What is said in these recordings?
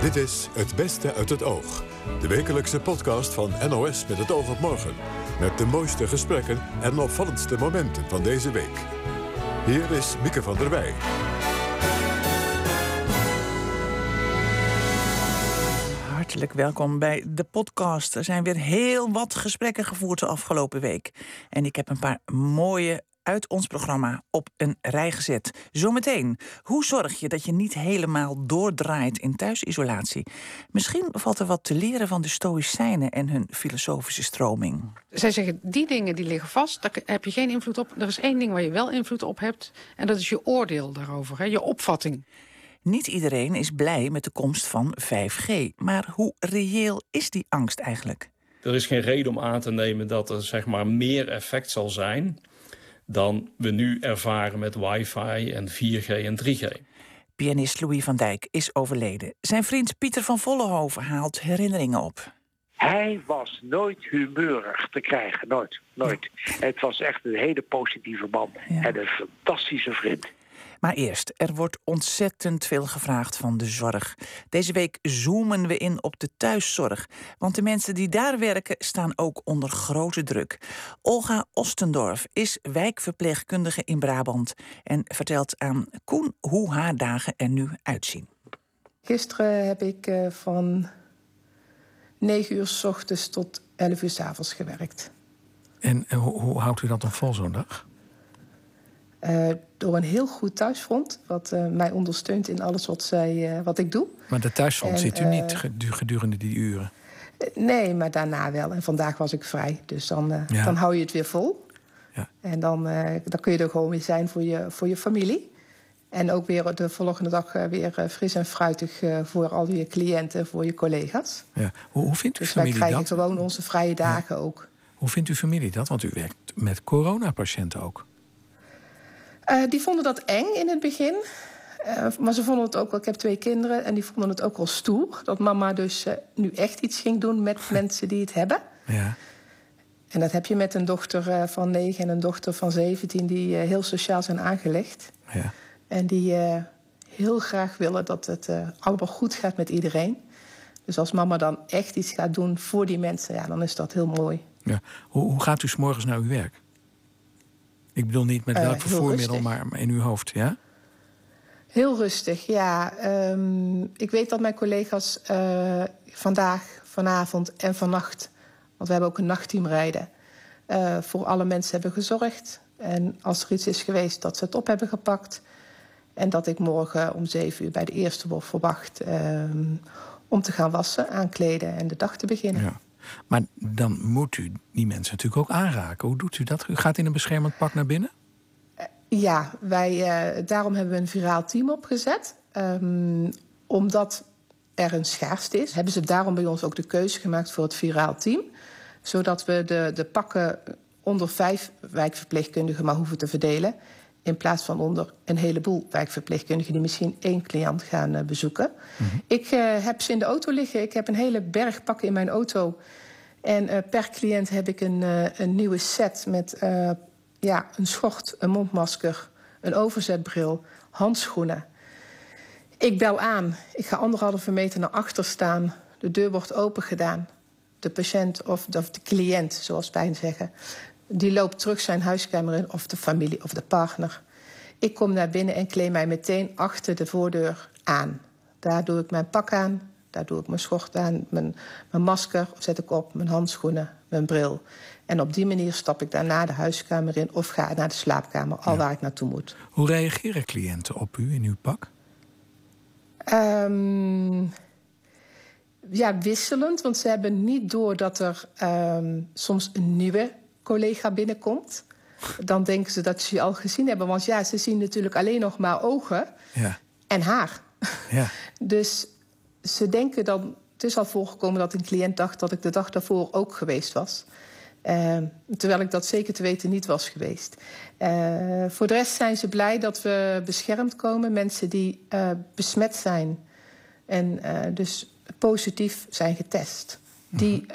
Dit is Het Beste uit het Oog. De wekelijkse podcast van NOS met het oog op morgen. Met de mooiste gesprekken en opvallendste momenten van deze week. Hier is Mieke van der Wij. Hartelijk welkom bij de podcast. Er zijn weer heel wat gesprekken gevoerd de afgelopen week. En ik heb een paar mooie uit ons programma op een rij gezet. Zometeen, hoe zorg je dat je niet helemaal doordraait in thuisisolatie? Misschien valt er wat te leren van de Stoïcijnen en hun filosofische stroming. Zij zeggen, die dingen die liggen vast, daar heb je geen invloed op. Er is één ding waar je wel invloed op hebt, en dat is je oordeel daarover, hè, je opvatting. Niet iedereen is blij met de komst van 5G. Maar hoe reëel is die angst eigenlijk? Er is geen reden om aan te nemen dat er zeg maar, meer effect zal zijn dan we nu ervaren met wifi en 4G en 3G. Pianist Louis van Dijk is overleden. Zijn vriend Pieter van Vollenhoven haalt herinneringen op. Hij was nooit humeurig te krijgen, nooit, nooit. Het was echt een hele positieve man en een fantastische vriend. Maar eerst, er wordt ontzettend veel gevraagd van de zorg. Deze week zoomen we in op de thuiszorg. Want de mensen die daar werken staan ook onder grote druk. Olga Ostendorf is wijkverpleegkundige in Brabant en vertelt aan Koen hoe haar dagen er nu uitzien. Gisteren heb ik uh, van 9 uur s ochtends tot 11 uur s avonds gewerkt. En uh, hoe, hoe houdt u dat dan vol zo'n dag? Uh, door een heel goed thuisfront, wat uh, mij ondersteunt in alles wat, zij, uh, wat ik doe. Maar de thuisfront en, ziet u niet gedurende die uren? Nee, maar daarna wel. En vandaag was ik vrij, dus dan, ja. dan hou je het weer vol. Ja. En dan, dan kun je er gewoon weer zijn voor je, voor je familie. En ook weer de volgende dag weer fris en fruitig voor al je cliënten, voor je collega's. Ja. Hoe, hoe vindt uw dus familie wij dat? krijgen gewoon onze vrije dagen ja. ook. Hoe vindt uw familie dat? Want u werkt met coronapatiënten ook. Uh, die vonden dat eng in het begin. Uh, maar ze vonden het ook wel. Ik heb twee kinderen en die vonden het ook wel stoer. Dat mama dus uh, nu echt iets ging doen met mensen die het hebben. Ja. En dat heb je met een dochter van negen en een dochter van 17 die heel sociaal zijn aangelegd. Ja. En die heel graag willen dat het allemaal goed gaat met iedereen. Dus als mama dan echt iets gaat doen voor die mensen, ja, dan is dat heel mooi. Ja. Hoe, hoe gaat u morgens naar uw werk? Ik bedoel niet met welk uh, vervoermiddel, maar in uw hoofd, ja? Heel rustig, ja. Um, ik weet dat mijn collega's uh, vandaag, vanavond en vannacht... want we hebben ook een nachtteam rijden... Uh, voor alle mensen hebben gezorgd. En als er iets is geweest, dat ze het op hebben gepakt. En dat ik morgen om zeven uur bij de eerste word verwacht... Um, om te gaan wassen, aankleden en de dag te beginnen. Ja. Maar dan moet u die mensen natuurlijk ook aanraken. Hoe doet u dat? U gaat in een beschermend pak naar binnen? Ja, wij, uh, daarom hebben we een viraal team opgezet. Um, omdat er een schaarste is, hebben ze daarom bij ons ook de keuze gemaakt voor het viraal team. Zodat we de, de pakken onder vijf wijkverpleegkundigen maar hoeven te verdelen. In plaats van onder een heleboel wijkverpleegkundigen die misschien één cliënt gaan uh, bezoeken. Mm -hmm. Ik uh, heb ze in de auto liggen. Ik heb een hele berg pakken in mijn auto. En uh, per cliënt heb ik een, een nieuwe set met ja, een schort, een mondmasker, een overzetbril, handschoenen. Ik bel aan. Ik ga anderhalve meter naar achter staan. De deur wordt open gedaan. De patiënt of de, of de cliënt, zoals wij zeggen, die loopt terug zijn huiskamer in, of de familie of de partner. Ik kom naar binnen en kleed mij meteen achter de voordeur aan. Daar doe ik mijn pak aan, daar doe ik mijn schort aan, mijn, mijn masker zet ik op, mijn handschoenen, mijn bril. En op die manier stap ik daarna de huiskamer in of ga naar de slaapkamer, al ja. waar ik naartoe moet. Hoe reageren cliënten op u in uw pak? Um, ja, wisselend, want ze hebben niet door dat er um, soms een nieuwe collega binnenkomt. Dan denken ze dat ze je al gezien hebben. Want ja, ze zien natuurlijk alleen nog maar ogen ja. en haar. Ja. Dus ze denken dan... Het is al voorgekomen dat een cliënt dacht dat ik de dag daarvoor ook geweest was. Uh, terwijl ik dat zeker te weten niet was geweest. Uh, voor de rest zijn ze blij dat we beschermd komen. Mensen die uh, besmet zijn en dus positief zijn getest. Die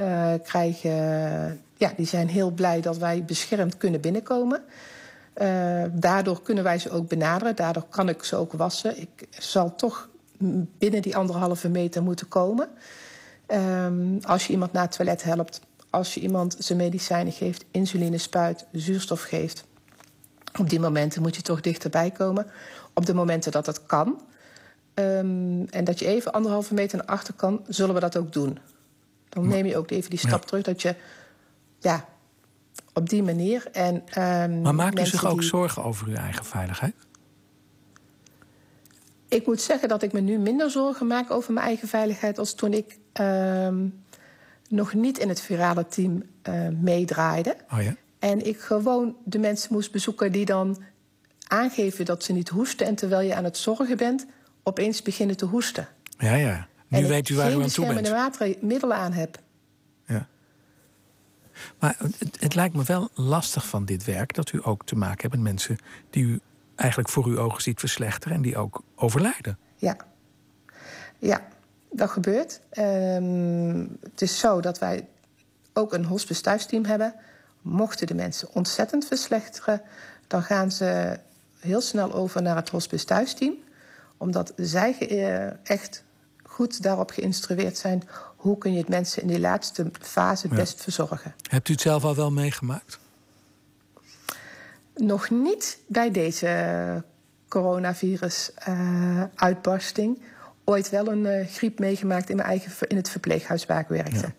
krijgen ja, die zijn heel blij dat wij beschermd kunnen binnenkomen. Uh, daardoor kunnen wij ze ook benaderen. Daardoor kan ik ze ook wassen. Ik zal toch binnen die anderhalve meter moeten komen. Um, als je iemand naar het toilet helpt, als je iemand zijn medicijnen geeft, insuline spuit, zuurstof geeft. Op die momenten moet je toch dichterbij komen. Op de momenten dat het kan. Um, en dat je even anderhalve meter naar achter kan, zullen we dat ook doen. Dan neem je ook even die stap terug dat je ja, op die manier. En, um, maar maakt u zich ook zorgen over uw eigen veiligheid? Ik moet zeggen dat ik me nu minder zorgen maak over mijn eigen veiligheid als toen ik um, nog niet in het virale team uh, meedraaide. Oh ja? En ik gewoon de mensen moest bezoeken die dan aangeven dat ze niet hoesten. En terwijl je aan het zorgen bent, opeens beginnen te hoesten. Ja, ja. Nu en weet u waar u aan toe bent. En middelen aan heb. Maar het, lijkt me wel lastig van dit werk dat u ook te maken hebt met mensen die u eigenlijk voor uw ogen ziet verslechteren en die ook overlijden. Ja, ja dat gebeurt. Um, het is zo dat wij ook een hospice thuisteam hebben. Mochten de mensen ontzettend verslechteren, dan gaan ze heel snel over naar het hospice thuisteam. Omdat zij eh, echt goed daarop geïnstrueerd zijn hoe kun je het mensen in die laatste fase best verzorgen. Hebt u het zelf al wel meegemaakt? Nog niet bij deze coronavirus-uitbarsting. Uh, Ooit wel een uh, griep meegemaakt in mijn eigen in het verpleeghuis waar ik werkte.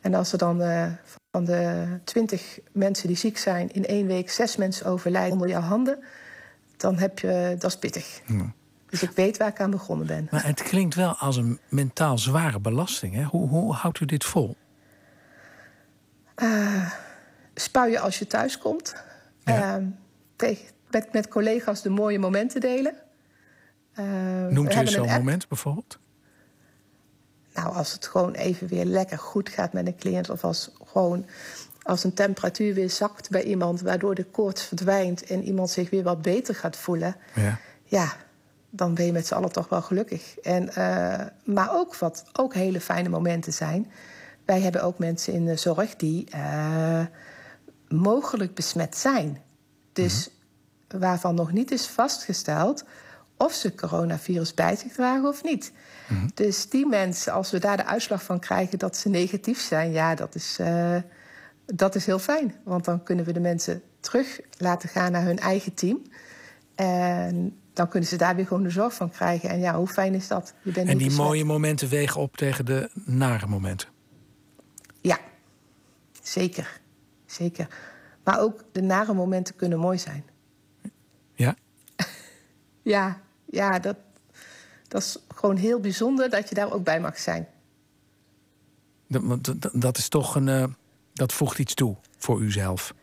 En als er dan uh, van de twintig mensen die ziek zijn in één week zes mensen overlijden onder jouw handen, dan heb je dat is pittig. Ja. Dus ik weet waar ik aan begonnen ben. Maar het klinkt wel als een mentaal zware belasting. Hè? Hoe, hoe houdt u dit vol? Uh, spuien als je thuis komt. Ja. Uh, met, met collega's de mooie momenten delen. Uh, Noemt u zo'n moment bijvoorbeeld? Nou, als het gewoon even weer lekker goed gaat met een cliënt... of als gewoon als een temperatuur weer zakt bij iemand... waardoor de koorts verdwijnt en iemand zich weer wat beter gaat voelen... ja, ja dan ben je met z'n allen toch wel gelukkig. En, uh, maar ook wat ook hele fijne momenten zijn... wij hebben ook mensen in de zorg die uh, mogelijk besmet zijn. Dus mm-hmm. waarvan nog niet is vastgesteld of ze coronavirus bij zich dragen of niet. Mm-hmm. Dus die mensen, als we daar de uitslag van krijgen dat ze negatief zijn, ja, dat is, uh, dat is heel fijn. Want dan kunnen we de mensen terug laten gaan naar hun eigen team. En dan kunnen ze daar weer gewoon de zorg van krijgen. En ja, hoe fijn is dat? Je bent en die mooie momenten wegen op tegen de nare momenten? Ja, zeker. Zeker. Maar ook de nare momenten kunnen mooi zijn. Ja? ja, ja dat, dat is gewoon heel bijzonder dat je daar ook bij mag zijn. Dat, dat, dat is toch een. Uh, dat voegt iets toe voor uzelf.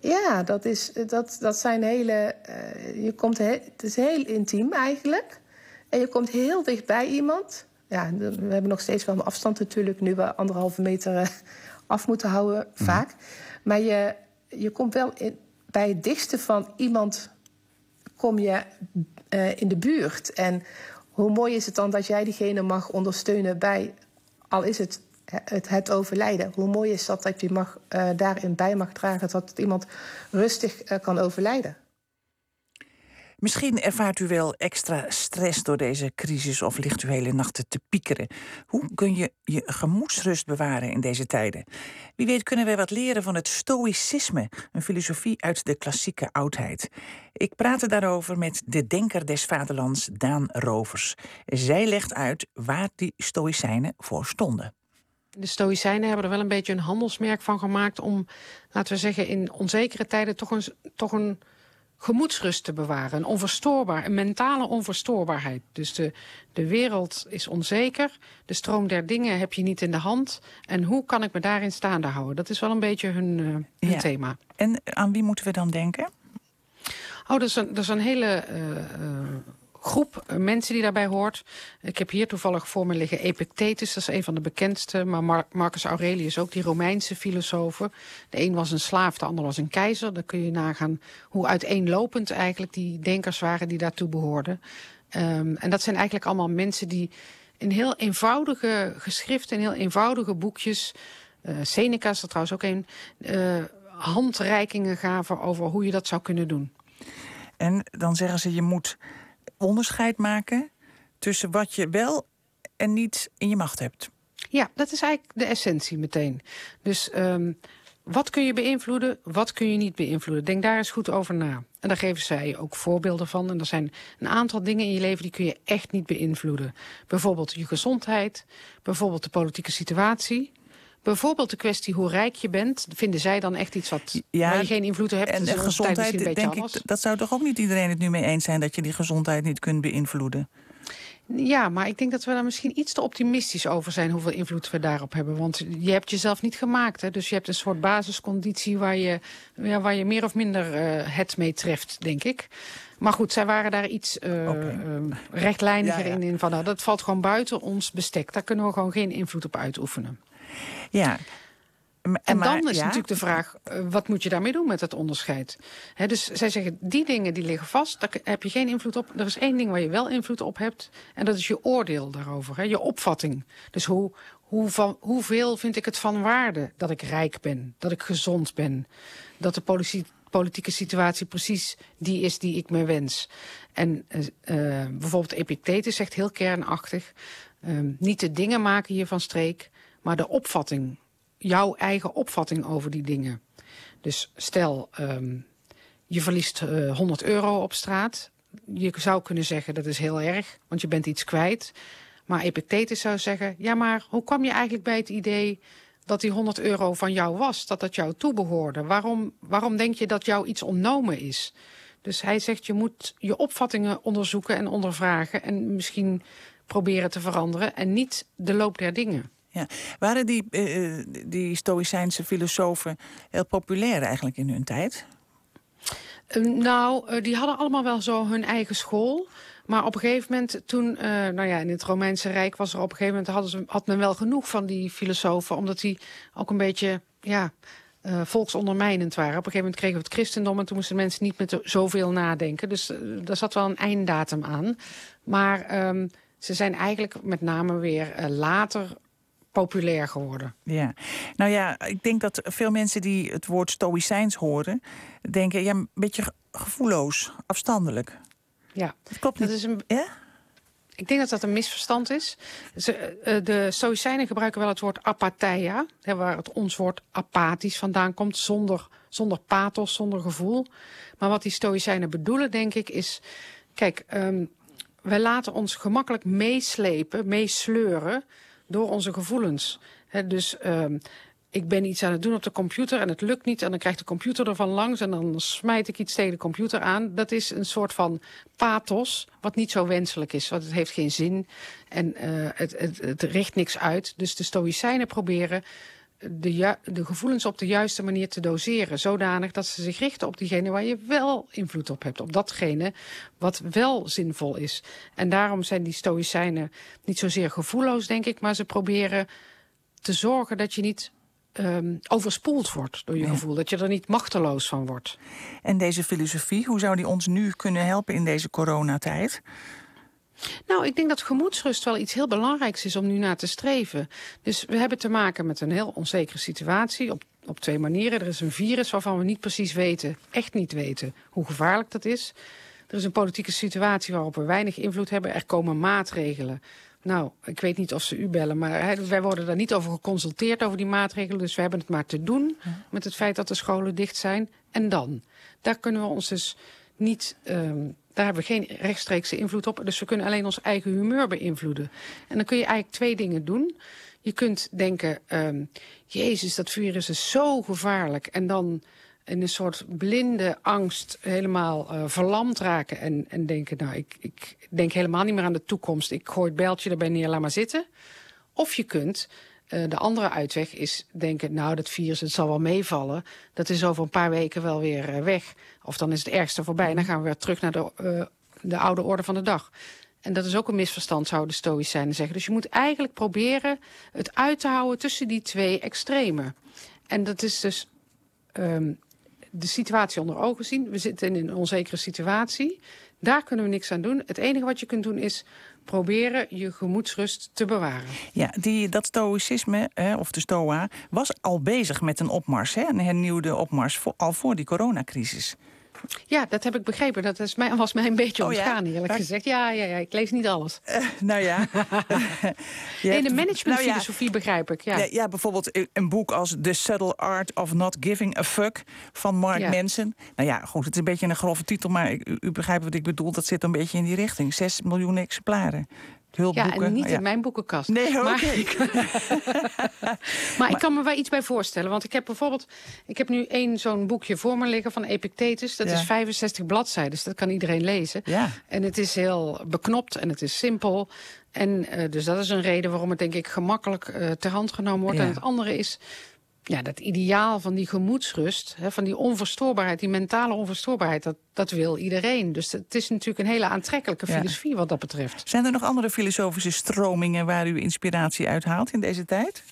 Ja, dat, is, dat, dat zijn hele. Uh, je komt he, het is heel intiem eigenlijk. En je komt heel dicht bij iemand. Ja, we hebben nog steeds wel een afstand natuurlijk, nu we anderhalve meter uh, af moeten houden, mm. vaak. Maar je, je komt wel in, bij het dichtste van iemand kom je uh, in de buurt. En hoe mooi is het dan dat jij diegene mag ondersteunen bij, al is het het, het overlijden. Hoe mooi is dat dat je mag, uh, daarin bij mag dragen dat iemand rustig uh, kan overlijden. Misschien ervaart u wel extra stress door deze crisis of ligt u hele nachten te piekeren. Hoe kun je je gemoedsrust bewaren in deze tijden? Wie weet kunnen wij wat leren van het stoïcisme, een filosofie uit de klassieke oudheid. Ik praatte daarover met de denker des vaderlands Daan Rovers. Zij legt uit waar die stoïcijnen voor stonden. De Stoïcijnen hebben er wel een beetje een handelsmerk van gemaakt om, laten we zeggen, in onzekere tijden toch een, toch een gemoedsrust te bewaren. Een onverstoorbaar, een mentale onverstoorbaarheid. Dus de, de wereld is onzeker, de stroom der dingen heb je niet in de hand. En hoe kan ik me daarin staande houden? Dat is wel een beetje hun, uh, hun ja. thema. En aan wie moeten we dan denken? Oh, dat is een, dat is een hele uh, uh, groep mensen die daarbij hoort. Ik heb hier toevallig voor me liggen Epictetus, dat is een van de bekendste. Maar Mar Marcus Aurelius ook, die Romeinse filosofen. De een was een slaaf, de ander was een keizer. Dan kun je nagaan hoe uiteenlopend eigenlijk die denkers waren die daartoe behoorden. Um, en dat zijn eigenlijk allemaal mensen die in heel eenvoudige geschriften, in heel eenvoudige boekjes... Uh, Seneca is er trouwens ook een... Uh, handreikingen gaven over hoe je dat zou kunnen doen. En dan zeggen ze, je moet onderscheid maken tussen wat je wel en niet in je macht hebt. Ja, dat is eigenlijk de essentie meteen. Dus um, wat kun je beïnvloeden, wat kun je niet beïnvloeden? Denk daar eens goed over na. En daar geven zij ook voorbeelden van. En er zijn een aantal dingen in je leven die kun je echt niet beïnvloeden. Bijvoorbeeld je gezondheid, bijvoorbeeld de politieke situatie. Bijvoorbeeld de kwestie hoe rijk je bent, vinden zij dan echt iets wat waar je geen invloed op hebt. En de gezondheid, denk ik, dat zou toch ook niet iedereen het nu mee eens zijn dat je die gezondheid niet kunt beïnvloeden? Ja, maar ik denk dat we daar misschien iets te optimistisch over zijn... hoeveel invloed we daarop hebben. Want je hebt jezelf niet gemaakt. Hè? Dus je hebt een soort basisconditie... waar je, ja, waar je meer of minder uh, het mee treft, denk ik. Maar goed, zij waren daar iets uh, okay. uh, rechtlijniger ja, ja. in. Van, nou, dat valt gewoon buiten ons bestek. Daar kunnen we gewoon geen invloed op uitoefenen. Ja, en dan is ja? natuurlijk de vraag, uh, wat moet je daarmee doen met dat onderscheid? He, dus zij zeggen, die dingen die liggen vast, daar heb je geen invloed op. Er is één ding waar je wel invloed op hebt. En dat is je oordeel daarover, he, je opvatting. Dus hoe, hoe van, hoeveel vind ik het van waarde dat ik rijk ben, dat ik gezond ben, dat de politie, politieke situatie precies die is die ik me wens. En uh, uh, bijvoorbeeld Epictetus zegt heel kernachtig, niet de dingen maken je van streek, maar de opvatting jouw eigen opvatting over die dingen. Dus stel, um, je verliest uh, 100 euro op straat. Je zou kunnen zeggen dat is heel erg, want je bent iets kwijt. Maar Epictetus zou zeggen, ja maar hoe kwam je eigenlijk bij het idee dat die 100 euro van jou was, dat dat jou toebehoorde? Waarom, waarom denk je dat jou iets ontnomen is? Dus hij zegt, je moet je opvattingen onderzoeken en ondervragen en misschien proberen te veranderen en niet de loop der dingen. Ja. Waren die, uh, die Stoïcijnse filosofen heel populair eigenlijk in hun tijd? Uh, nou, die hadden allemaal wel zo hun eigen school. Maar op een gegeven moment, toen, nou ja, in het Romeinse Rijk was er op een gegeven moment, hadden ze, had men wel genoeg van die filosofen, omdat die ook een beetje, ja, uh, volksondermijnend waren. Op een gegeven moment kregen we het christendom en toen moesten mensen niet meer zoveel nadenken. Dus daar zat wel een einddatum aan. Maar um, ze zijn eigenlijk met name weer later populair geworden. Ja, nou ja, ik denk dat veel mensen die het woord stoïcijns horen... denken, ja, een beetje gevoelloos, afstandelijk. Ja, dat klopt niet. Dat is een... Ja? Ik denk dat dat een misverstand is. Ze, de Stoïcijnen gebruiken wel het woord apatheia... waar het ons woord apathisch vandaan komt... zonder, zonder pathos, zonder gevoel. Maar wat die Stoïcijnen bedoelen, denk ik, is... Kijk, um, wij laten ons gemakkelijk meeslepen, meesleuren door onze gevoelens. Dus um, ik ben iets aan het doen op de computer en het lukt niet. En dan krijgt de computer ervan langs en dan smijt ik iets tegen de computer aan. Dat is een soort van pathos, wat niet zo wenselijk is. Want het heeft geen zin en uh, het, het, het richt niks uit. Dus de stoïcijnen proberen de, de gevoelens op de juiste manier te doseren. Zodanig dat ze zich richten op diegene waar je wel invloed op hebt. Op datgene wat wel zinvol is. En daarom zijn die stoïcijnen niet zozeer gevoelloos, denk ik. Maar ze proberen te zorgen dat je niet um, overspoeld wordt door je gevoel. Dat je er niet machteloos van wordt. En deze filosofie, hoe zou die ons nu kunnen helpen in deze coronatijd? Nou, ik denk dat gemoedsrust wel iets heel belangrijks is om nu naar te streven. Dus we hebben te maken met een heel onzekere situatie op, op twee manieren. Er is een virus waarvan we niet precies weten, echt niet weten, hoe gevaarlijk dat is. Er is een politieke situatie waarop we weinig invloed hebben. Er komen maatregelen. Nou, ik weet niet of ze u bellen, maar wij worden daar niet over geconsulteerd over die maatregelen. Dus we hebben het maar te doen met het feit dat de scholen dicht zijn. En dan? Daar kunnen we ons dus niet um, daar hebben we geen rechtstreekse invloed op. Dus we kunnen alleen ons eigen humeur beïnvloeden. En dan kun je eigenlijk twee dingen doen. Je kunt denken, um, jezus, dat virus is zo gevaarlijk. En dan in een soort blinde angst helemaal uh, verlamd raken. En, en denken, nou, ik, ik denk helemaal niet meer aan de toekomst. Ik gooi het bijltje erbij neer, laat maar zitten. Of je kunt uh, de andere uitweg is denken, nou, dat virus, het zal wel meevallen. Dat is over een paar weken wel weer uh, weg. Of dan is het ergste voorbij. En dan gaan we weer terug naar de, uh, de oude orde van de dag. En dat is ook een misverstand, zouden de stoïcijnen zeggen. Dus je moet eigenlijk proberen het uit te houden tussen die twee extremen. En dat is dus um, de situatie onder ogen zien. We zitten in een onzekere situatie. Daar kunnen we niks aan doen. Het enige wat je kunt doen is proberen je gemoedsrust te bewaren. Ja, die, dat stoïcisme, of de stoa, was al bezig met een opmars. Hè, een hernieuwde opmars, al voor die coronacrisis. Ja, dat heb ik begrepen. Dat is mij, was mij een beetje Oh ja? eerlijk gezegd. Ja, ja, ja, ik lees niet alles. Nou ja. In de managementfilosofie nou begrijp ik, ja. Ja, ja, bijvoorbeeld een boek als The Subtle Art of Not Giving a Fuck van Mark. Manson. Nou ja, goed, het is een beetje een grove titel, maar u, u begrijpt wat ik bedoel. Dat zit een beetje in die richting. Zes miljoen exemplaren. Hulpboeken. Ja, en niet ja. in mijn boekenkast. Nee. Maar, maar ik kan me wel iets bij voorstellen. Want ik heb bijvoorbeeld... Ik heb nu één zo'n boekje voor me liggen van Epictetus. Dat Ja. is 65 bladzijden, dus dat kan iedereen lezen. Ja. En het is heel beknopt en het is simpel. En eh, dus dat is een reden waarom het denk ik gemakkelijk eh, ter hand genomen wordt. En het andere is... Ja, dat ideaal van die gemoedsrust, hè, van die onverstoorbaarheid, die mentale onverstoorbaarheid, dat, dat wil iedereen. Dus het is natuurlijk een hele aantrekkelijke Ja. filosofie wat dat betreft. Zijn er nog andere filosofische stromingen waar u inspiratie uit haalt in deze tijd?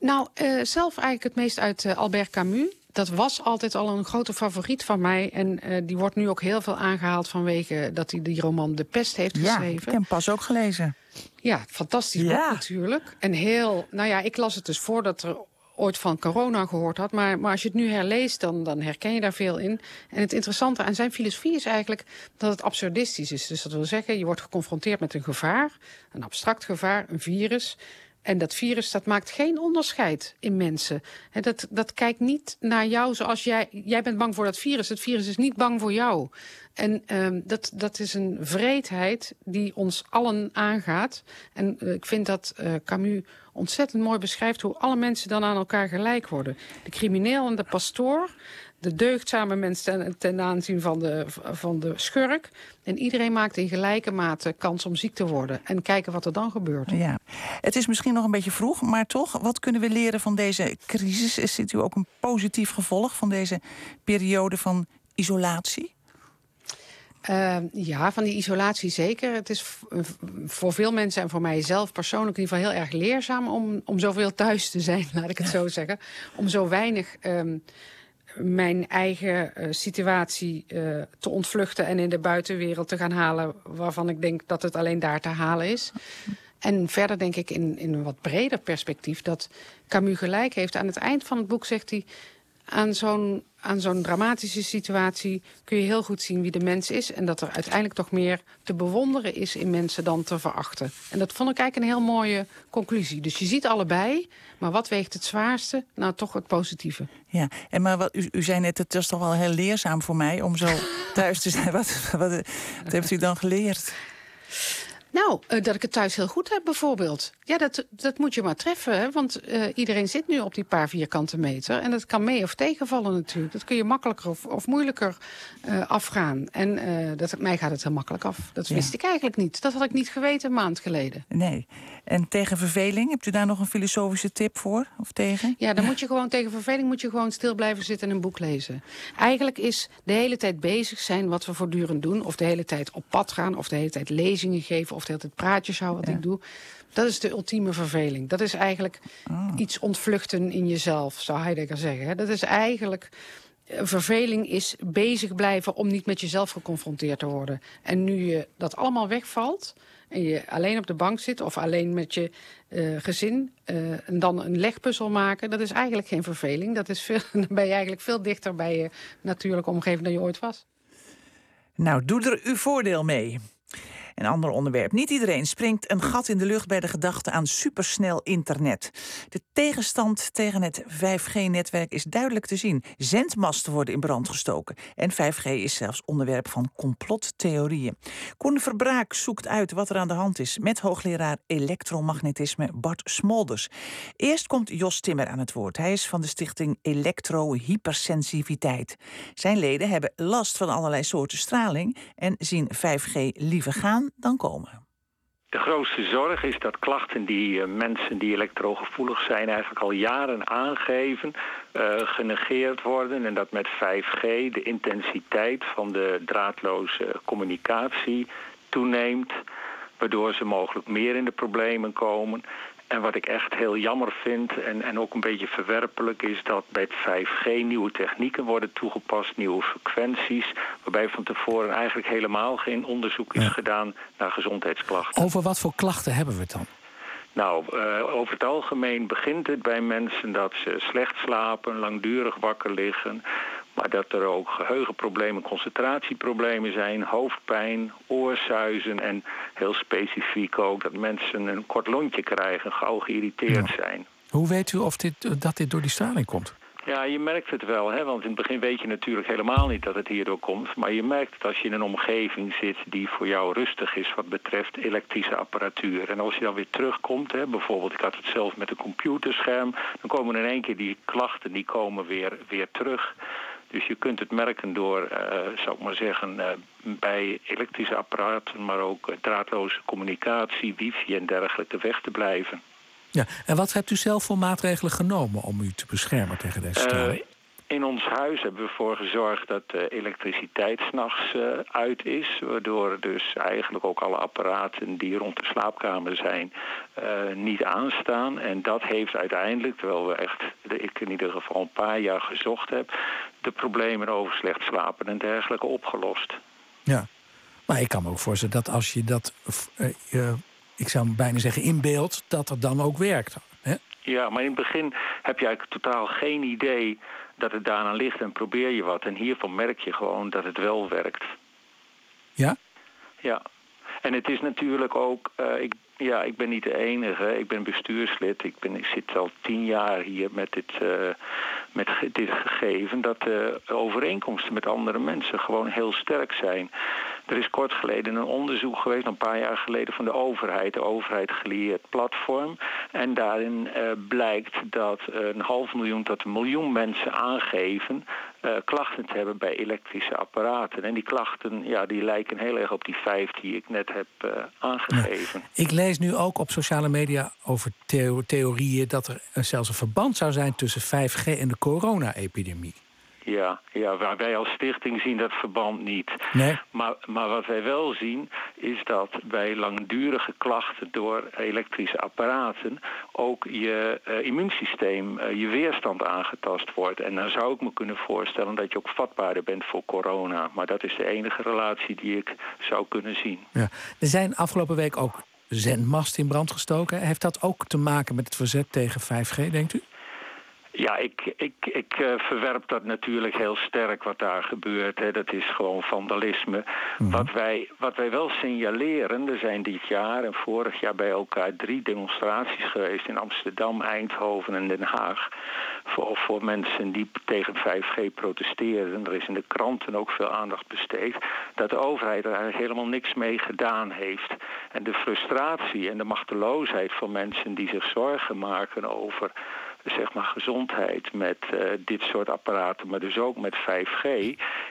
Nou, eh, zelf eigenlijk het meest uit eh, Albert Camus. Dat was altijd al een grote favoriet van mij. En eh, die wordt nu ook heel veel aangehaald vanwege dat hij die roman De Pest heeft Ja, ik geschreven. heb hem pas ook gelezen. Ja, fantastisch Ja. boek natuurlijk. En heel, nou ja, ik las het dus voordat er ooit van corona gehoord had. Maar, maar als je het nu herleest, dan, dan herken je daar veel in. En het interessante aan zijn filosofie is eigenlijk dat het absurdistisch is. Dus dat wil zeggen, je wordt geconfronteerd met een gevaar, een abstract gevaar, een virus. En dat virus dat maakt geen onderscheid in mensen. Dat, dat kijkt niet naar jou zoals jij. Jij bent bang voor dat virus. Het virus is niet bang voor jou. En ehm, dat, dat is een vreedheid die ons allen aangaat. En eh, ik vind dat eh, Camus ontzettend mooi beschrijft hoe alle mensen dan aan elkaar gelijk worden. De crimineel en de pastoor. De deugdzame mens ten, ten aanzien van de, van de schurk. En iedereen maakt in gelijke mate kans om ziek te worden. En kijken wat er dan gebeurt. Ja. Het is misschien nog een beetje vroeg, maar toch, wat kunnen we leren van deze crisis? Is dit u ook een positief gevolg van deze periode van isolatie? Uh, ja, van die isolatie zeker. Het is v- voor veel mensen en voor mij zelf persoonlijk in ieder geval heel erg leerzaam om, om zoveel thuis te zijn, laat ik het zo zeggen. Om zo weinig um, mijn eigen uh, situatie uh, te ontvluchten en in de buitenwereld te gaan halen waarvan ik denk dat het alleen daar te halen is. En verder denk ik in, in een wat breder perspectief dat Camus gelijk heeft. Aan het eind van het boek zegt hij aan zo'n aan zo'n dramatische situatie kun je heel goed zien wie de mens is. En dat er uiteindelijk toch meer te bewonderen is in mensen dan te verachten. En dat vond ik eigenlijk een heel mooie conclusie. Dus je ziet allebei, maar wat weegt het zwaarste? Nou, toch het positieve. Ja, en maar wat, u, u zei net, het was toch wel heel leerzaam voor mij om zo thuis te zijn. Wat, wat, wat heeft u dan geleerd? Nou, uh, dat ik het thuis heel goed heb bijvoorbeeld. Ja, dat, dat moet je maar treffen. Hè? Want uh, iedereen zit nu op die paar vierkante meter. En dat kan mee of tegenvallen natuurlijk. Dat kun je makkelijker of, of moeilijker uh, afgaan. En dat, mij gaat het heel makkelijk af. Dat wist ja. ik eigenlijk niet. Dat had ik niet geweten een maand geleden. Nee. En tegen verveling, hebt u daar nog een filosofische tip voor? Of tegen? Ja, dan moet je gewoon tegen verveling moet je gewoon stil blijven zitten en een boek lezen. Eigenlijk is de hele tijd bezig zijn wat we voortdurend doen. Of de hele tijd op pad gaan. Of de hele tijd lezingen geven. Of de hele tijd praatjes wat ja. ik doe. Dat is de ultieme verveling. Dat is eigenlijk oh. iets ontvluchten in jezelf, zou Heidegger zeggen. Dat is eigenlijk... Verveling is bezig blijven om niet met jezelf geconfronteerd te worden. En nu je dat allemaal wegvalt en je alleen op de bank zit of alleen met je uh, gezin uh, en dan een legpuzzel maken, dat is eigenlijk geen verveling. Dat is veel, dan ben je eigenlijk veel dichter bij je natuurlijke omgeving dan je ooit was. Nou, doe er uw voordeel mee. Een ander onderwerp. Niet iedereen springt een gat in de lucht bij de gedachte aan supersnel internet. De tegenstand tegen het 5G-netwerk is duidelijk te zien. Zendmasten worden in brand gestoken. En 5G is zelfs onderwerp van complottheorieën. Koen Verbraak zoekt uit wat er aan de hand is met hoogleraar elektromagnetisme Bart Smolders. Eerst komt Jos Timmer aan het woord. Hij is van de stichting Elektrohypersensiviteit. Zijn leden hebben last van allerlei soorten straling en zien 5G liever gaan dan komen. De grootste zorg is dat klachten die uh, mensen die elektrogevoelig zijn eigenlijk al jaren aangeven, uh, genegeerd worden. En dat met 5G de intensiteit van de draadloze communicatie toeneemt, waardoor ze mogelijk meer in de problemen komen. En wat ik echt heel jammer vind en, en ook een beetje verwerpelijk is dat bij het 5G nieuwe technieken worden toegepast, nieuwe frequenties, waarbij van tevoren eigenlijk helemaal geen onderzoek is ja. gedaan naar gezondheidsklachten. Over wat voor klachten hebben we het dan? Nou, uh, over het algemeen begint het bij mensen dat ze slecht slapen, langdurig wakker liggen. Maar dat er ook geheugenproblemen, concentratieproblemen zijn, hoofdpijn, oorsuizen en heel specifiek ook dat mensen een kort lontje krijgen, gauw geïrriteerd zijn. Hoe weet u of dit, dat dit door die straling komt? Ja, je merkt het wel, hè? want in het begin weet je natuurlijk helemaal niet dat het hierdoor komt. Maar je merkt het als je in een omgeving zit die voor jou rustig is wat betreft elektrische apparatuur. En als je dan weer terugkomt, hè, bijvoorbeeld ik had het zelf met een computerscherm, dan komen in één keer die klachten die komen weer, weer terug. Dus je kunt het merken door, uh, zou ik maar zeggen, uh, bij elektrische apparaten, maar ook uh, draadloze communicatie, wifi en dergelijke weg te blijven. Ja, en wat hebt u zelf voor maatregelen genomen om u te beschermen tegen deze straling? In ons huis hebben we ervoor gezorgd dat de elektriciteit s'nachts uh, uit is. Waardoor dus eigenlijk ook alle apparaten die rond de slaapkamer zijn uh, niet aanstaan. En dat heeft uiteindelijk, terwijl we echt, ik in ieder geval een paar jaar gezocht heb... de problemen over slecht slapen en dergelijke opgelost. Ja, maar ik kan me ook voorstellen dat als je dat... Uh, ik zou bijna zeggen in beeld, dat het dan ook werkt. Hè? Ja, maar in het begin heb je eigenlijk totaal geen idee dat het daaraan ligt en probeer je wat. En hiervan merk je gewoon dat het wel werkt. Ja? Ja. En het is natuurlijk ook, uh, ik, ja, ik ben niet de enige. Ik ben bestuurslid. Ik, ben, ik zit al tien jaar hier met dit, uh, met dit gegeven... dat de overeenkomsten met andere mensen gewoon heel sterk zijn. Er is kort geleden een onderzoek geweest, een paar jaar geleden... van de overheid, de overheid gelieerd platform. En daarin uh, blijkt dat een half miljoen tot een miljoen mensen aangeven... Uh, klachten te hebben bij elektrische apparaten. En die klachten ja, die lijken heel erg op die vijf die ik net heb uh, aangegeven. Ik lees nu ook op sociale media over theo theorieën... dat er zelfs een verband zou zijn tussen 5G en de corona-epidemie. Ja, ja, wij als stichting zien dat verband niet. Nee. Maar, maar wat wij wel zien is dat bij langdurige klachten door elektrische apparaten ook je uh, immuunsysteem, uh, je weerstand aangetast wordt. En dan zou ik me kunnen voorstellen dat je ook vatbaarder bent voor corona. Maar dat is de enige relatie die ik zou kunnen zien. Ja. Er zijn afgelopen week ook zendmasten in brand gestoken. Heeft dat ook te maken met het verzet tegen 5G, denkt u? Ja, ik, ik, ik uh, verwerp dat natuurlijk heel sterk wat daar gebeurt. Hè. Dat is gewoon vandalisme. Mm. Wat, wij, wat wij wel signaleren, er zijn dit jaar en vorig jaar bij elkaar drie demonstraties geweest in Amsterdam, Eindhoven en Den Haag. Voor, voor mensen die tegen 5G protesteren. Er is in de kranten ook veel aandacht besteed. Dat de overheid er eigenlijk helemaal niks mee gedaan heeft. En de frustratie en de machteloosheid van mensen die zich zorgen maken over zeg maar, gezondheid met uh, dit soort apparaten, maar dus ook met 5G,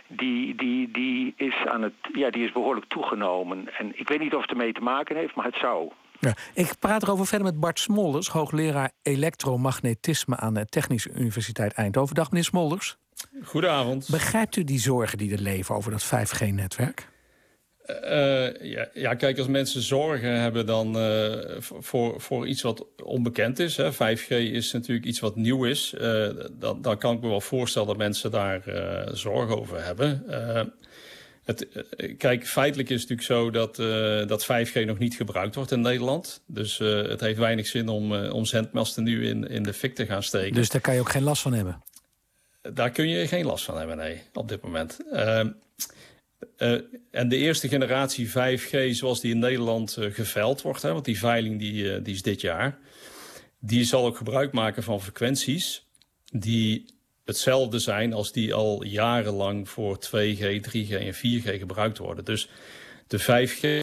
die, die, die, is aan het, ja, die is behoorlijk toegenomen. En ik weet niet of het ermee te maken heeft, maar het zou. Ja, ik praat erover verder met Bart Smolders, hoogleraar elektromagnetisme aan de Technische Universiteit Eindhoven. Dag meneer Smolders. Goedenavond. Begrijpt u die zorgen die er leven over dat 5G-netwerk? Uh, ja, ja, kijk, als mensen zorgen hebben dan uh, voor, voor iets wat onbekend is. Hè. 5G is natuurlijk iets wat nieuw is. Uh, dan, dan kan ik me wel voorstellen dat mensen daar zorgen over hebben. Het, kijk, feitelijk is het natuurlijk zo dat, dat 5G nog niet gebruikt wordt in Nederland. Dus het heeft weinig zin om, om zendmasten nu in, in de fik te gaan steken. Dus daar kan je ook geen last van hebben? Daar kun je geen last van hebben, nee, op dit moment. Uh, en de eerste generatie 5G, zoals die in Nederland uh, geveild wordt, hè, want die veiling die, uh, die is dit jaar, die zal ook gebruik maken van frequenties die hetzelfde zijn als die al jarenlang voor 2G, 3G en 4G gebruikt worden. Dus de 5G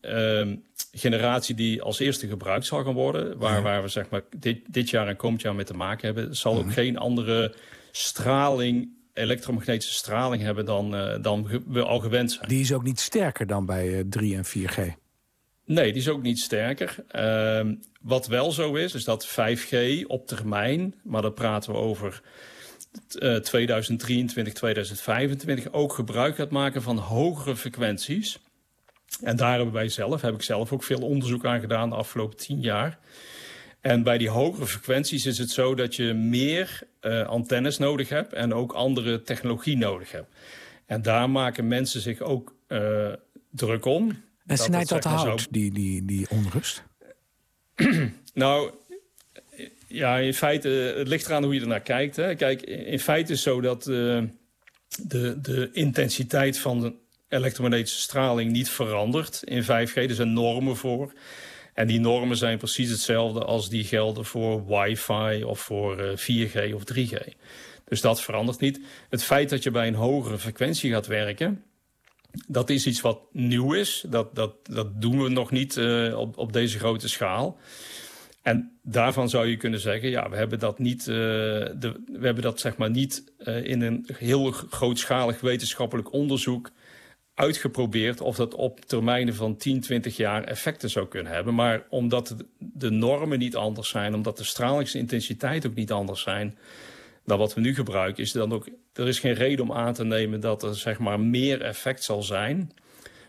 ehm, generatie die als eerste gebruikt zal gaan worden, waar, waar we zeg maar dit, dit jaar en komend jaar mee te maken hebben, zal ook mm -hmm. geen andere straling elektromagnetische straling hebben dan, uh, dan we al gewend zijn. Die is ook niet sterker dan bij uh, 3 en 4G? Nee, die is ook niet sterker. Uh, wat wel zo is, is dat 5G op termijn, maar dan praten we over 2023, 2025, ook gebruik gaat maken van hogere frequenties. En daar hebben wij zelf, heb ik zelf ook veel onderzoek aan gedaan de afgelopen tien jaar. En bij die hogere frequenties is het zo dat je meer uh, antennes nodig hebt en ook andere technologie nodig hebt. En daar maken mensen zich ook uh, druk om. En snijdt dat, dat hout, zo... die, die, die onrust? nou, Ja, in feite, het ligt eraan hoe je ernaar kijkt. Hè. Kijk, in feite is het zo dat uh, de, de intensiteit van de elektromagnetische straling niet verandert in 5G. Er zijn normen voor. En die normen zijn precies hetzelfde als die gelden voor wifi of voor uh, 4G of 3G. Dus dat verandert niet. Het feit dat je bij een hogere frequentie gaat werken, dat is iets wat nieuw is. Dat, dat, dat doen we nog niet uh, op, op deze grote schaal. En daarvan zou je kunnen zeggen, ja, we hebben dat niet, uh, de, we hebben dat zeg maar niet in een heel grootschalig wetenschappelijk onderzoek uitgeprobeerd of dat op termijnen van 10, 20 jaar effecten zou kunnen hebben. Maar omdat de normen niet anders zijn, omdat de stralingsintensiteit ook niet anders zijn dan wat we nu gebruiken, is er dan ook, er is geen reden om aan te nemen dat er zeg maar meer effect zal zijn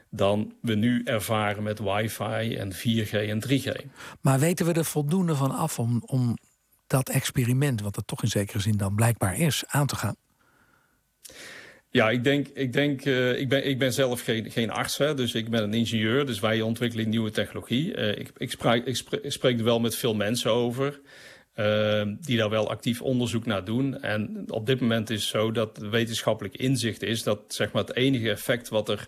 dan we nu ervaren met wifi en 4G en 3G. Maar weten we er voldoende van af om, om dat experiment, wat het toch in zekere zin dan blijkbaar is, aan te gaan? Ja, ik denk, ik denk, uh, ik ben, ik ben zelf geen, geen arts, hè, dus ik ben een ingenieur, dus wij ontwikkelen nieuwe technologie. Uh, ik, ik, spreek, ik, spreek, er wel met veel mensen over. Uh, die daar wel actief onderzoek naar doen. En op dit moment is het zo dat wetenschappelijk inzicht is dat zeg maar, het enige effect wat er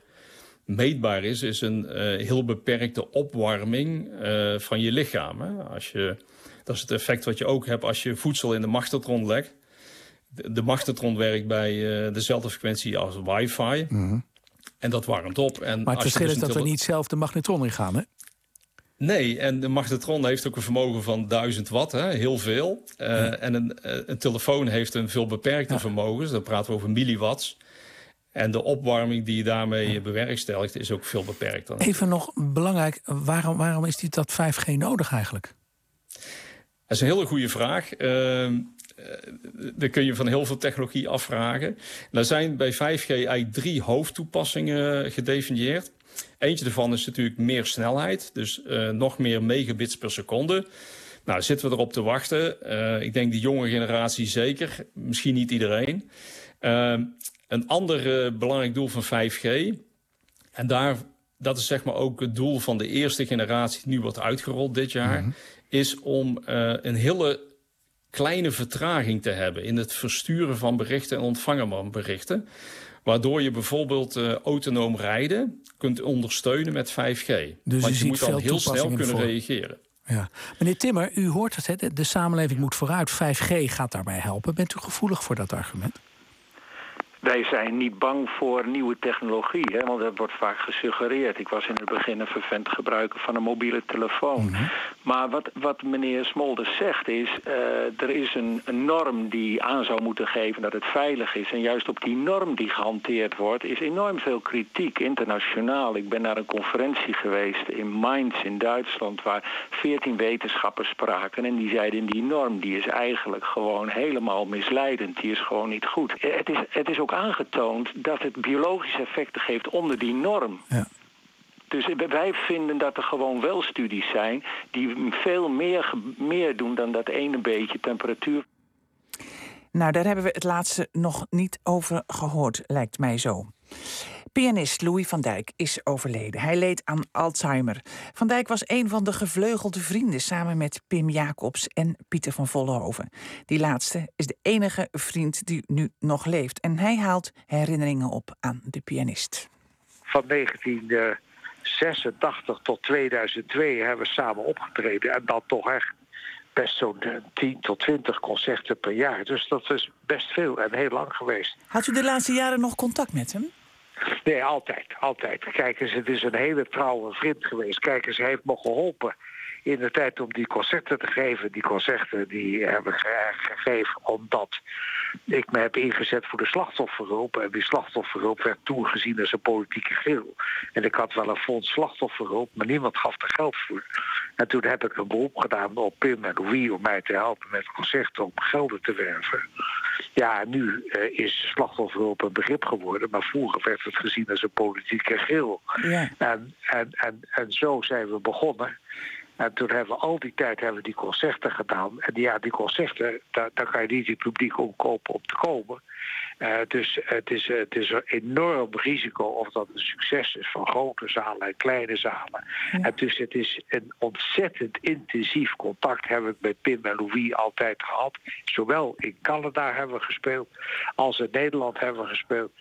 meetbaar is, is een heel beperkte opwarming van je lichaam. Hè? Als je, dat is het effect wat je ook hebt als je voedsel in de magnetron legt. De, de magnetron werkt bij uh, dezelfde frequentie als wifi. Mm -hmm. En dat warmt op. En maar het verschil is dus dat we niet zelf de magnetron in gaan, hè? Nee, en de magnetron heeft ook een vermogen van 1000 watt, hè? heel veel. Uh, ja. En een, een, telefoon heeft een veel beperkter ja. vermogen, dus dan praten we over milliwatts. En de opwarming die je daarmee ja. bewerkstelligt is ook veel beperkter. Even nog belangrijk, waarom, waarom is die dat 5G nodig eigenlijk? Dat is een hele goede vraag. Uh, daar kun je van heel veel technologie afvragen. Er zijn bij 5G eigenlijk drie hoofdtoepassingen gedefinieerd. Eentje daarvan is natuurlijk meer snelheid, dus uh, nog meer megabits per seconde. Nou, zitten we erop te wachten. Uh, ik denk de jonge generatie zeker, misschien niet iedereen. Uh, een ander belangrijk doel van 5G, en daar, dat is zeg maar ook het doel van de eerste generatie die nu wordt uitgerold dit jaar, mm -hmm. is om een hele kleine vertraging te hebben in het versturen van berichten en ontvangen van berichten. Waardoor je bijvoorbeeld uh, autonoom rijden kunt ondersteunen met 5G. Dus Want je, je moet dan heel snel kunnen voor. reageren. Ja. Meneer Timmer, u hoort het, hè? de samenleving moet vooruit. 5G gaat daarbij helpen. Bent u gevoelig voor dat argument? Wij zijn niet bang voor nieuwe technologie, hè, want dat wordt vaak gesuggereerd. Ik was in het begin een vervent gebruiker van een mobiele telefoon. Mm -hmm. Maar wat, wat meneer Smolders zegt is, uh, er is een, een, norm die aan zou moeten geven dat het veilig is. En juist op die norm die gehanteerd wordt, is enorm veel kritiek internationaal. Ik ben naar een conferentie geweest in Mainz in Duitsland, waar veertien wetenschappers spraken. En die zeiden, die norm die is eigenlijk gewoon helemaal misleidend. Die is gewoon niet goed. Het is, het is ook aangetoond dat het biologische effecten geeft onder die norm. Ja. Dus wij vinden dat er gewoon wel studies zijn die veel meer, meer doen dan dat ene beetje temperatuur. Nou, daar hebben we het laatste nog niet over gehoord, lijkt mij zo. Pianist Louis van Dijk is overleden. Hij leed aan Alzheimer. Van Dijk was een van de gevleugelde vrienden samen met Pim Jacobs en Pieter van Vollenhoven. Die laatste is de enige vriend die nu nog leeft. En hij haalt herinneringen op aan de pianist. Van 1986 tot 2002 hebben we samen opgetreden. En dan toch echt best zo'n 10 tot 20 concerten per jaar. Dus dat is best veel en heel lang geweest. Had u de laatste jaren nog contact met hem? Nee, altijd, altijd. Kijk eens, het is een hele trouwe vriend geweest. Kijk eens, hij heeft me geholpen in de tijd om die concerten te geven. Die concerten die hebben we gegeven omdat ik me heb ingezet voor de slachtofferhulp. En die slachtofferhulp werd toen gezien als een politieke geel. En ik had wel een fonds slachtofferhulp, maar niemand gaf er geld voor. En toen heb ik een beroep gedaan op Pim en Louis om mij te helpen met concerten om gelden te werven. Ja, nu uh, is slachtofferhulp een begrip geworden, maar vroeger werd het gezien als een politieke geel. Ja. En, en, en, en zo zijn we begonnen. En toen hebben we al die tijd hebben we die concerten gedaan. En ja, die concerten, daar, daar kan je niet het publiek om kopen om te komen. Uh, dus het is, het is een enorm risico of dat een succes is van grote zalen en kleine zalen. En dus het is een ontzettend intensief contact hebben we met Pim en Louis altijd gehad. Zowel in Canada hebben we gespeeld als in Nederland hebben we gespeeld.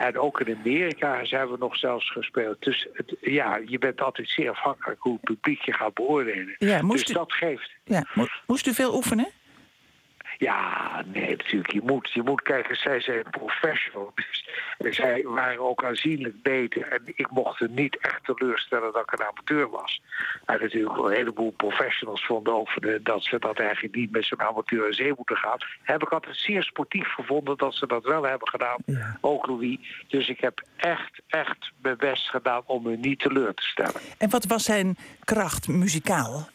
En ook in Amerika zijn we nog zelfs gespeeld. Dus het, ja, je bent altijd zeer afhankelijk hoe het publiek je gaat beoordelen. Ja, dus u, dat geeft. Ja, moest u veel oefenen? Ja, nee, natuurlijk. Je moet, je moet kijken, zij zijn professional. Dus zij waren ook aanzienlijk beter. En ik mocht er niet echt teleurstellen dat ik een amateur was. En natuurlijk een heleboel professionals vonden ook dat ze dat eigenlijk niet met zo'n amateur in zee moeten gaan. Heb ik altijd zeer sportief gevonden dat ze dat wel hebben gedaan. Ook Louis. Dus ik heb echt, echt mijn best gedaan om me niet teleur te stellen. En wat was zijn kracht muzikaal?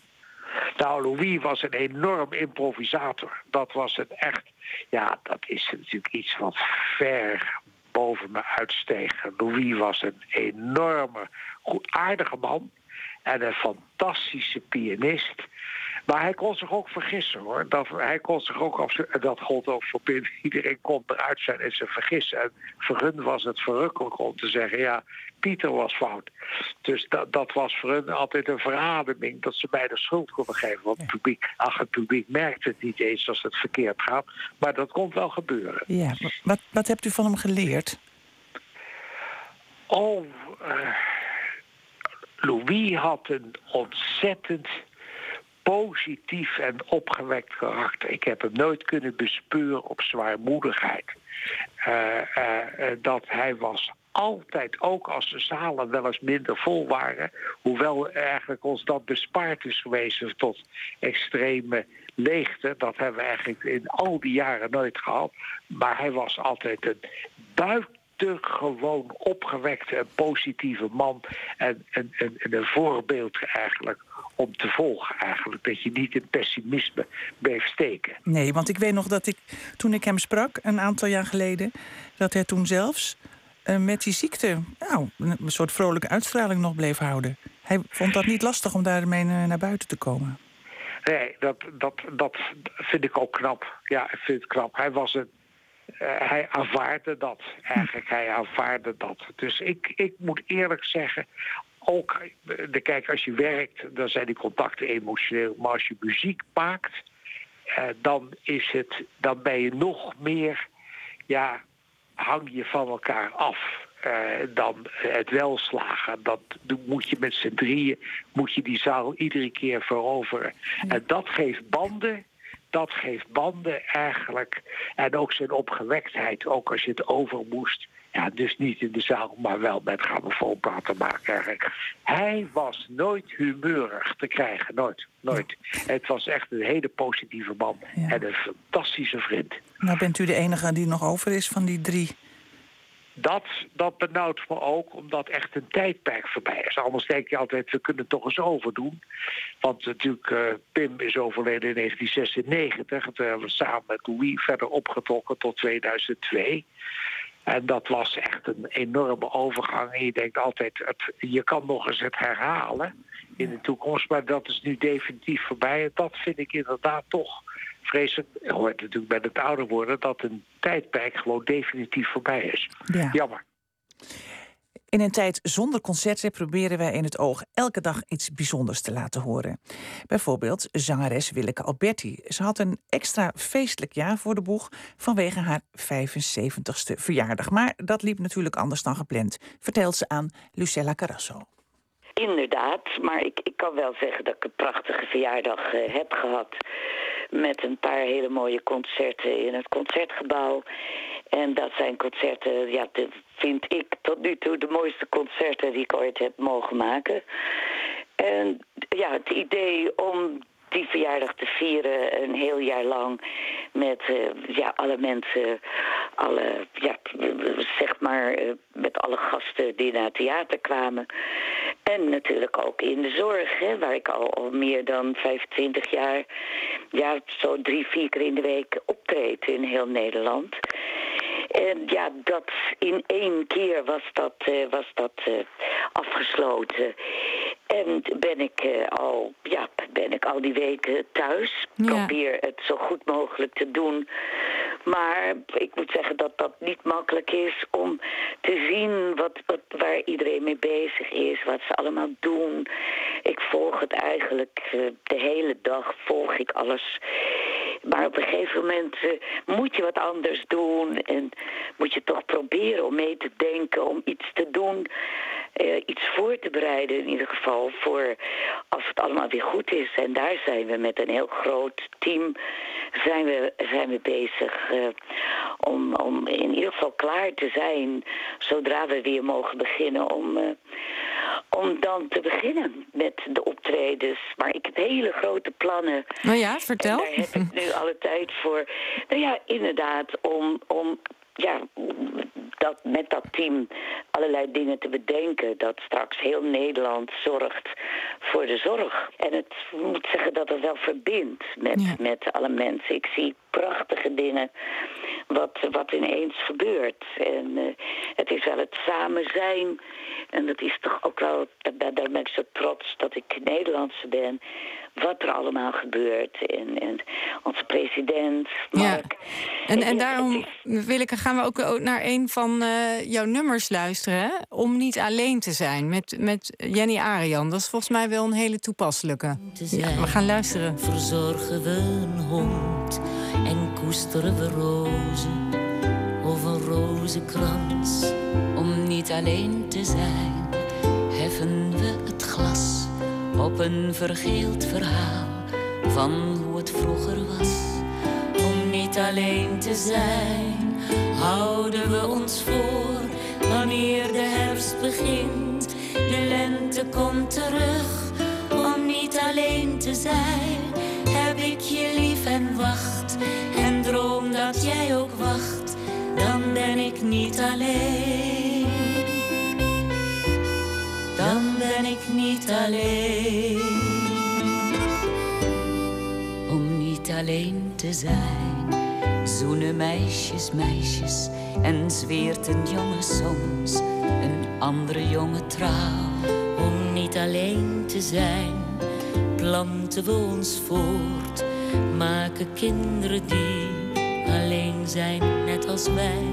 Nou, Louis was een enorm improvisator. Dat was het echt. Ja, dat is natuurlijk iets wat ver boven me uitsteeg. Louis was een enorme, goed aardige man en een fantastische pianist. Maar hij kon zich ook vergissen hoor. Dat, hij kon zich ook, dat gold ook voor Pim. Iedereen kon eruit zijn en ze vergissen. En voor hun was het verrukkelijk om te zeggen: ja, Pieter was fout. Dus dat, dat was voor hun altijd een verademing dat ze mij de schuld konden geven. Want het publiek, ach, het publiek merkt het niet eens als het verkeerd gaat. Maar dat komt wel gebeuren. Ja, wat, wat hebt u van hem geleerd? Oh, uh, Louis had een ontzettend positief en opgewekt karakter. Ik heb hem nooit kunnen bespeuren op zwaarmoedigheid. Uh, uh, dat hij was altijd, ook als de zalen wel eens minder vol waren, hoewel eigenlijk ons dat bespaard is geweest tot extreme leegte, dat hebben we eigenlijk in al die jaren nooit gehad. Maar hij was altijd een buitengewoon opgewekte en positieve man en, en, en, en een voorbeeld eigenlijk om te volgen eigenlijk. Dat je niet in pessimisme bleef steken. Nee, want ik weet nog dat ik toen ik hem sprak een aantal jaar geleden... dat hij toen zelfs uh, met die ziekte nou, een soort vrolijke uitstraling nog bleef houden. Hij vond dat niet lastig om daarmee naar buiten te komen. Nee, dat, dat, dat vind ik ook knap. Ja, ik vind het knap. Hij was een... Uh, hij aanvaarde dat. Eigenlijk, hij aanvaarde dat. Dus ik, ik moet eerlijk zeggen, ook, de, kijk, als je werkt, dan zijn die contacten emotioneel. Maar als je muziek maakt, eh, dan, is het, dan ben je nog meer, ja, hang je van elkaar af. Uh, dan het welslagen. Dat moet je met z'n drieën, moet je die zaal iedere keer veroveren. En dat geeft banden dat geeft banden eigenlijk. En ook zijn opgewektheid, ook als je het over moest. Ja, dus niet in de zaal, maar wel met grammofoonplaten maken eigenlijk. Hij was nooit humeurig te krijgen, nooit, nooit. Het was echt een hele positieve man en een fantastische vriend. Nou bent u de enige die nog over is van die drie dat, dat benauwt me ook, omdat echt een tijdperk voorbij is. Anders denk je altijd, we kunnen het toch eens overdoen. Want natuurlijk, uh, Pim is overleden in 1996. Toen hebben we samen met Louis verder opgetrokken tot 2002. En dat was echt een enorme overgang. En je denkt altijd, het, je kan nog eens het herhalen in de toekomst. Maar dat is nu definitief voorbij. En dat vind ik inderdaad toch vreselijk. Hoort natuurlijk bij het ouder worden dat een tijdperk gewoon definitief voorbij is. Ja. Jammer. In een tijd zonder concerten proberen wij in het oog elke dag iets bijzonders te laten horen. Bijvoorbeeld zangeres Willeke Alberti. Ze had een extra feestelijk jaar voor de boeg vanwege haar 75ste verjaardag. Maar dat liep natuurlijk anders dan gepland, vertelt ze aan Lucella Carasso. Inderdaad, maar ik, ik kan wel zeggen dat ik een prachtige verjaardag uh, heb gehad. Met een paar hele mooie concerten in het concertgebouw. En dat zijn concerten, ja, dat vind ik tot nu toe de mooiste concerten die ik ooit heb mogen maken. En ja, het idee om die verjaardag te vieren een heel jaar lang met uh, ja, alle mensen, alle, ja, zeg maar, uh, met alle gasten die naar het theater kwamen. En natuurlijk ook in de zorg, hè, waar ik al, al meer dan 25 jaar, ja, zo drie, vier keer in de week optreed in heel Nederland. En ja, dat in één keer was dat, uh, was dat afgesloten. En ben ik, uh, al, ja, ben ik al die weken thuis. Ja. Probeer het zo goed mogelijk te doen Maar ik moet zeggen dat dat niet makkelijk is om te zien wat, wat, waar iedereen mee bezig is, wat ze allemaal doen. Ik volg het eigenlijk eh, de hele dag, volg ik alles. Maar op een gegeven moment uh, moet je wat anders doen en moet je toch proberen om mee te denken, om iets te doen uh, iets voor te bereiden in ieder geval voor als het allemaal weer goed is. En daar zijn we met een heel groot team zijn we, zijn we bezig uh, om, om in ieder geval klaar te zijn zodra we weer mogen beginnen om, om dan te beginnen met de optredens. Maar ik heb hele grote plannen. Nou ja, vertel. En daar heb ik nu alle tijd voor. Nou ja, inderdaad, om, om ja, dat met dat team allerlei dingen te bedenken. Dat straks heel Nederland zorgt voor de zorg. En het moet zeggen dat het wel verbindt met, met alle mensen. Ik zie prachtige dingen wat, wat ineens gebeurt. En uh, het is wel het samen zijn. En dat is toch ook wel, daar, daar ben ik zo trots dat ik Nederlandse ben wat er allemaal gebeurt. En, en onze president, Mark. Ja. En, en daarom, Willeke, gaan we ook naar een van uh, jouw nummers luisteren. Hè? Om niet alleen te zijn, met, met Jenny Arian. Dat is volgens mij wel een hele toepasselijke. Ja, we gaan luisteren. Verzorgen we een hond koesteren we rozen. Of een rozenkrans, om niet alleen te zijn. Heffen we het glas op een vergeeld verhaal van hoe het vroeger was. Om niet alleen te zijn, houden we ons voor wanneer de herfst begint. De lente komt terug, om niet alleen te zijn. En wacht, en droom dat jij ook wacht, dan ben ik niet alleen dan ben ik niet alleen. Om niet alleen te zijn, zoenen meisjes, meisjes en zweert een jongen soms een andere jongen trouw. Om niet alleen te zijn, planten we ons voort, maken kinderen die alleen zijn, net als wij.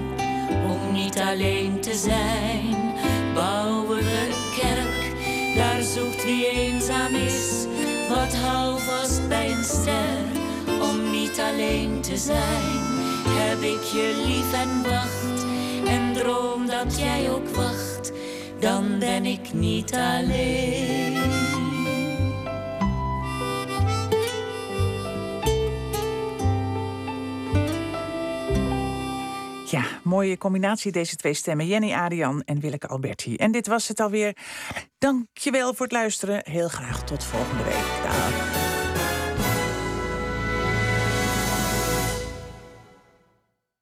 Om niet alleen te zijn bouwen we een kerk, daar zoekt wie eenzaam is, wat houvast bij een ster, om niet alleen te zijn. Heb ik je lief en wacht, en droom dat jij ook wacht, dan ben ik niet alleen. Mooie combinatie deze twee stemmen. Jenny Arian en Willeke Alberti. En dit was het alweer. Dankjewel voor het luisteren. Heel graag tot volgende week. Dag.